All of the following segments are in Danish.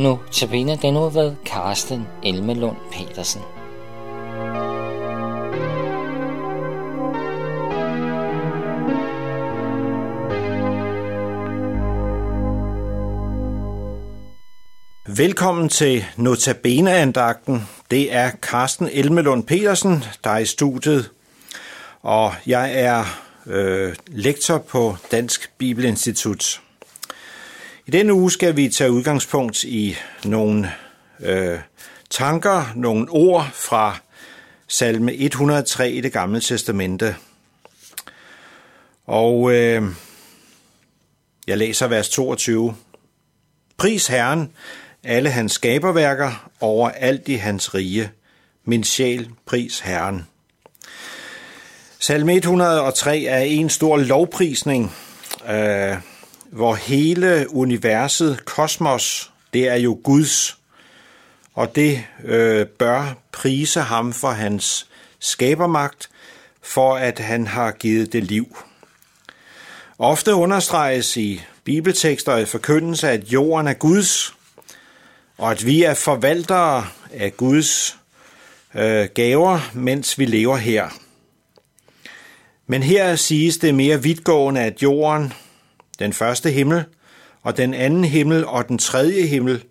Nu tabiner den nu ved Karsten Elmelund Petersen. Velkommen til Notabene-andagten. Det er Carsten Elmelund Petersen, der er i studiet, og jeg er øh, lektor på Dansk Bibelinstitut. I denne uge skal vi tage udgangspunkt i nogle øh, tanker, nogle ord fra salme 103 i det gamle testamente. Og øh, jeg læser vers 22. Pris Herren, alle hans skaberværker over alt i hans rige. Min sjæl, pris Herren. Salme 103 er en stor lovprisning, øh, hvor hele universet, kosmos, det er jo Guds, og det øh, bør prise ham for hans skabermagt, for at han har givet det liv. Ofte understreges i bibeltekster og forkyndelse, at jorden er Guds, og at vi er forvaltere af Guds øh, gaver, mens vi lever her. Men her siges det mere vidtgående, at jorden, den første himmel, og den anden himmel og den tredje himmel,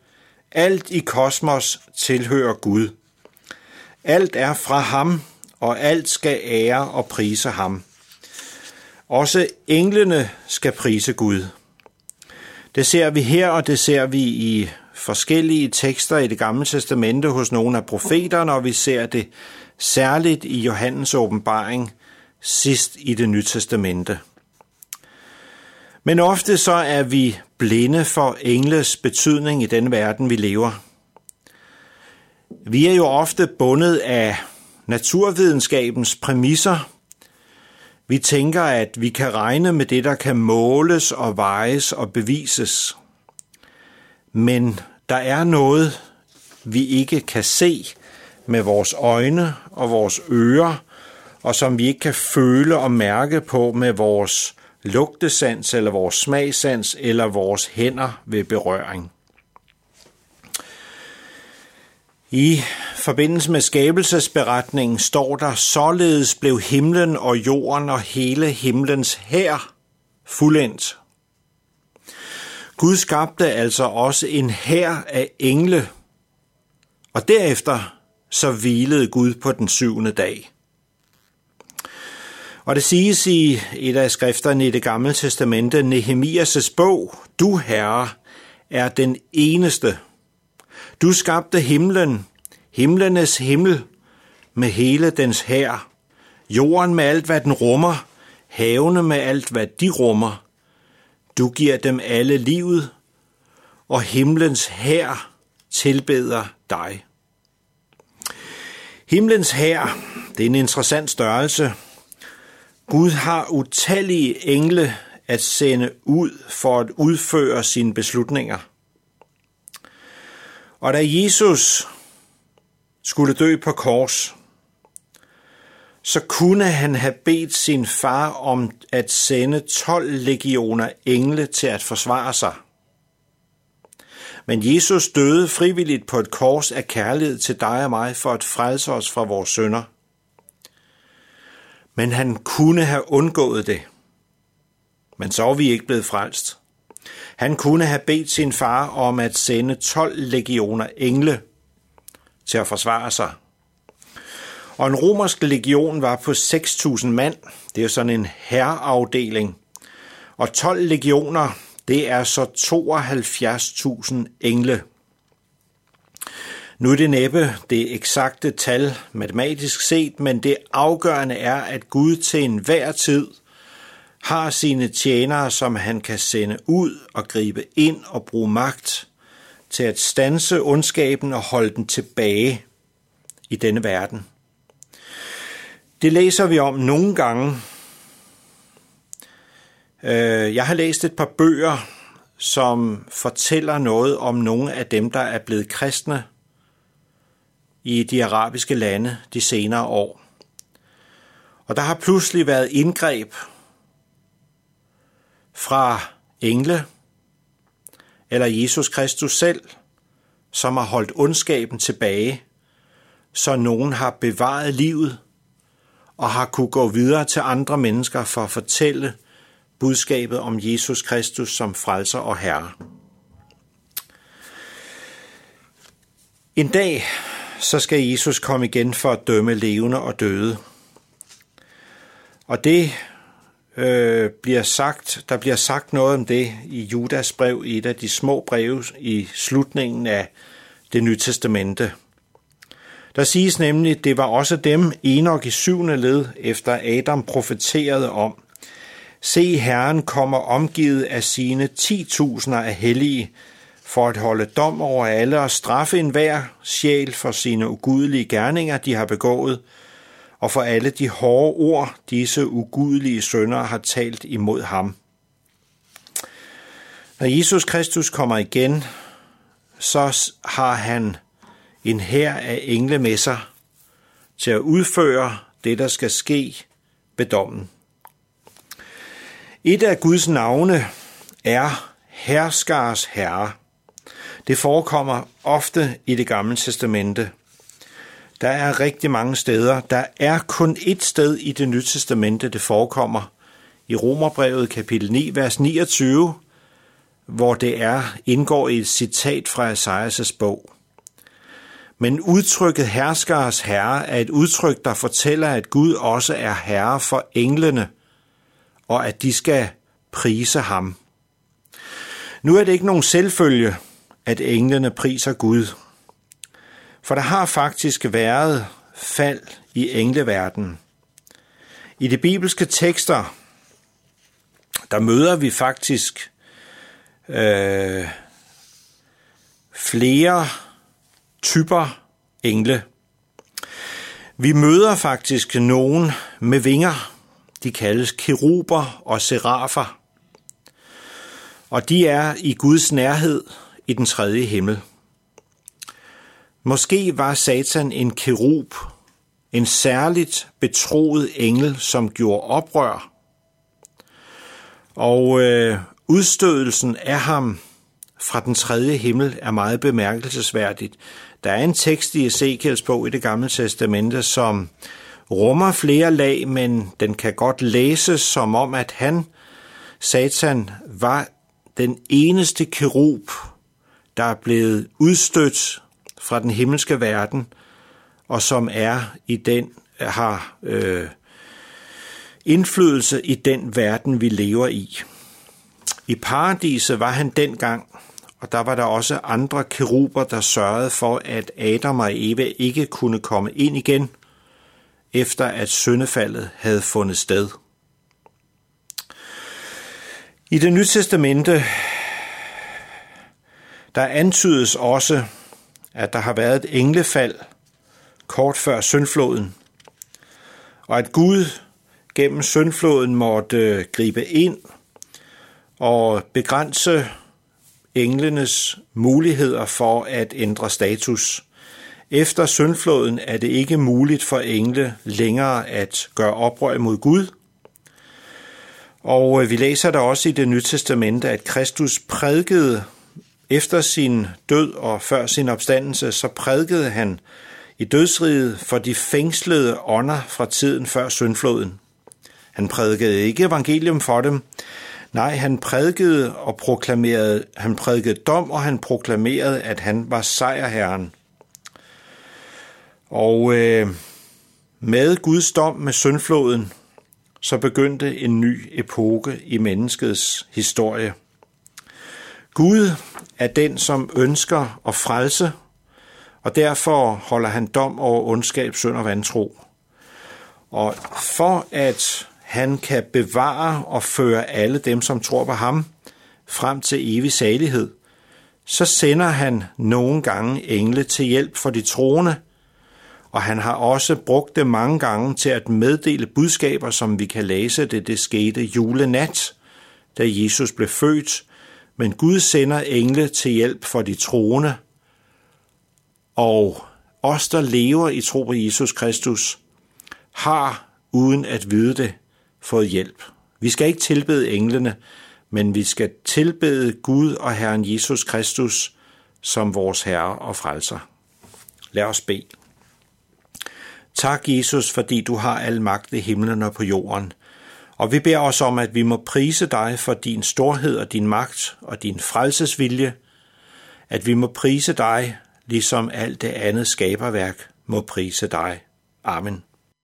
alt i kosmos tilhører Gud. Alt er fra ham, og alt skal ære og prise ham. Også englene skal prise Gud. Det ser vi her, og det ser vi i forskellige tekster i det gamle testamente hos nogle af profeterne, og vi ser det særligt i Johannes åbenbaring sidst i det nye testamente. Men ofte så er vi blinde for engles betydning i den verden, vi lever. Vi er jo ofte bundet af naturvidenskabens præmisser. Vi tænker, at vi kan regne med det, der kan måles og vejes og bevises. Men der er noget, vi ikke kan se med vores øjne og vores ører, og som vi ikke kan føle og mærke på med vores lugtesans eller vores smagsans eller vores hænder ved berøring. I forbindelse med skabelsesberetningen står der, således blev himlen og jorden og hele himlens hær fuldendt. Gud skabte altså også en hær af engle, og derefter så hvilede Gud på den syvende dag. Og det siges i et af skrifterne i det gamle testamente, Nehemias' bog, Du Herre er den eneste. Du skabte himlen, himlenes himmel, med hele dens hær, jorden med alt, hvad den rummer, havene med alt, hvad de rummer. Du giver dem alle livet, og himlens hær tilbeder dig. Himlens hær, det er en interessant størrelse, Gud har utallige engle at sende ud for at udføre sine beslutninger. Og da Jesus skulle dø på kors, så kunne han have bedt sin far om at sende 12 legioner engle til at forsvare sig. Men Jesus døde frivilligt på et kors af kærlighed til dig og mig for at frelse os fra vores sønder – men han kunne have undgået det. Men så er vi ikke blevet frelst. Han kunne have bedt sin far om at sende 12 legioner engle til at forsvare sig. Og en romersk legion var på 6.000 mand. Det er sådan en herreafdeling. Og 12 legioner, det er så 72.000 engle. Nu er det næppe det eksakte tal matematisk set, men det afgørende er, at Gud til enhver tid har sine tjenere, som han kan sende ud og gribe ind og bruge magt til at stanse ondskaben og holde den tilbage i denne verden. Det læser vi om nogle gange. Øh, jeg har læst et par bøger, som fortæller noget om nogle af dem, der er blevet kristne i de arabiske lande de senere år. Og der har pludselig været indgreb fra engle eller Jesus Kristus selv, som har holdt ondskaben tilbage, så nogen har bevaret livet og har kunne gå videre til andre mennesker for at fortælle budskabet om Jesus Kristus som frelser og herre. En dag så skal Jesus komme igen for at dømme levende og døde. Og det øh, bliver sagt, der bliver sagt noget om det i Judas brev, et af de små breve i slutningen af det nye testamente. Der siges nemlig, at det var også dem, Enoch i syvende led, efter Adam profeterede om. Se, Herren kommer omgivet af sine ti tusinder af hellige, for at holde dom over alle og straffe enhver sjæl for sine ugudelige gerninger, de har begået, og for alle de hårde ord, disse ugudelige sønder har talt imod ham. Når Jesus Kristus kommer igen, så har han en hær af engle med sig til at udføre det, der skal ske ved dommen. Et af Guds navne er herskars herre. Det forekommer ofte i det gamle testamente. Der er rigtig mange steder. Der er kun et sted i det nye testamente, det forekommer. I Romerbrevet kapitel 9, vers 29, hvor det er indgår i et citat fra Esajas' bog. Men udtrykket herskeres herre er et udtryk, der fortæller, at Gud også er herre for englene, og at de skal prise ham. Nu er det ikke nogen selvfølge, at englene priser Gud. For der har faktisk været fald i engleverdenen. I de bibelske tekster, der møder vi faktisk øh, flere typer engle. Vi møder faktisk nogen med vinger. De kaldes keruber og serafer. Og de er i Guds nærhed i den tredje himmel. Måske var Satan en kerub, en særligt betroet engel, som gjorde oprør. Og øh, udstødelsen af ham fra den tredje himmel er meget bemærkelsesværdigt. Der er en tekst i Ezekiels bog i det gamle testamente, som rummer flere lag, men den kan godt læses som om, at han, Satan, var den eneste kerub, der er blevet udstødt fra den himmelske verden, og som er i den, har øh, indflydelse i den verden, vi lever i. I paradiset var han dengang, og der var der også andre keruber, der sørgede for, at Adam og Eva ikke kunne komme ind igen, efter at syndefaldet havde fundet sted. I det nye testamente, der antydes også, at der har været et englefald kort før syndfloden, og at Gud gennem syndfloden måtte øh, gribe ind og begrænse englenes muligheder for at ændre status. Efter syndfloden er det ikke muligt for engle længere at gøre oprør mod Gud. Og øh, vi læser der også i det nye testamente, at Kristus prædikede efter sin død og før sin opstandelse, så prædikede han i dødsriget for de fængslede ånder fra tiden før syndfloden. Han prædikede ikke evangelium for dem, nej, han prædikede og proklamerede, han prædikede dom, og han proklamerede, at han var sejrherren. Og øh, med Guds dom med syndfloden, så begyndte en ny epoke i menneskets historie. Gud er den, som ønsker at frelse, og derfor holder han dom over ondskab, synd og vantro. Og for at han kan bevare og føre alle dem, som tror på ham, frem til evig salighed, så sender han nogle gange engle til hjælp for de troende, og han har også brugt det mange gange til at meddele budskaber, som vi kan læse det. Det skete julenat, da Jesus blev født, men Gud sender engle til hjælp for de troende, og os, der lever i tro på Jesus Kristus, har, uden at vide det, fået hjælp. Vi skal ikke tilbede englene, men vi skal tilbede Gud og Herren Jesus Kristus, som vores Herre og Frelser. Lad os bede. Tak, Jesus, fordi du har al magt i himlen og på jorden. Og vi beder os om, at vi må prise dig for din storhed og din magt og din frelsesvilje, at vi må prise dig, ligesom alt det andet skaberværk må prise dig. Amen.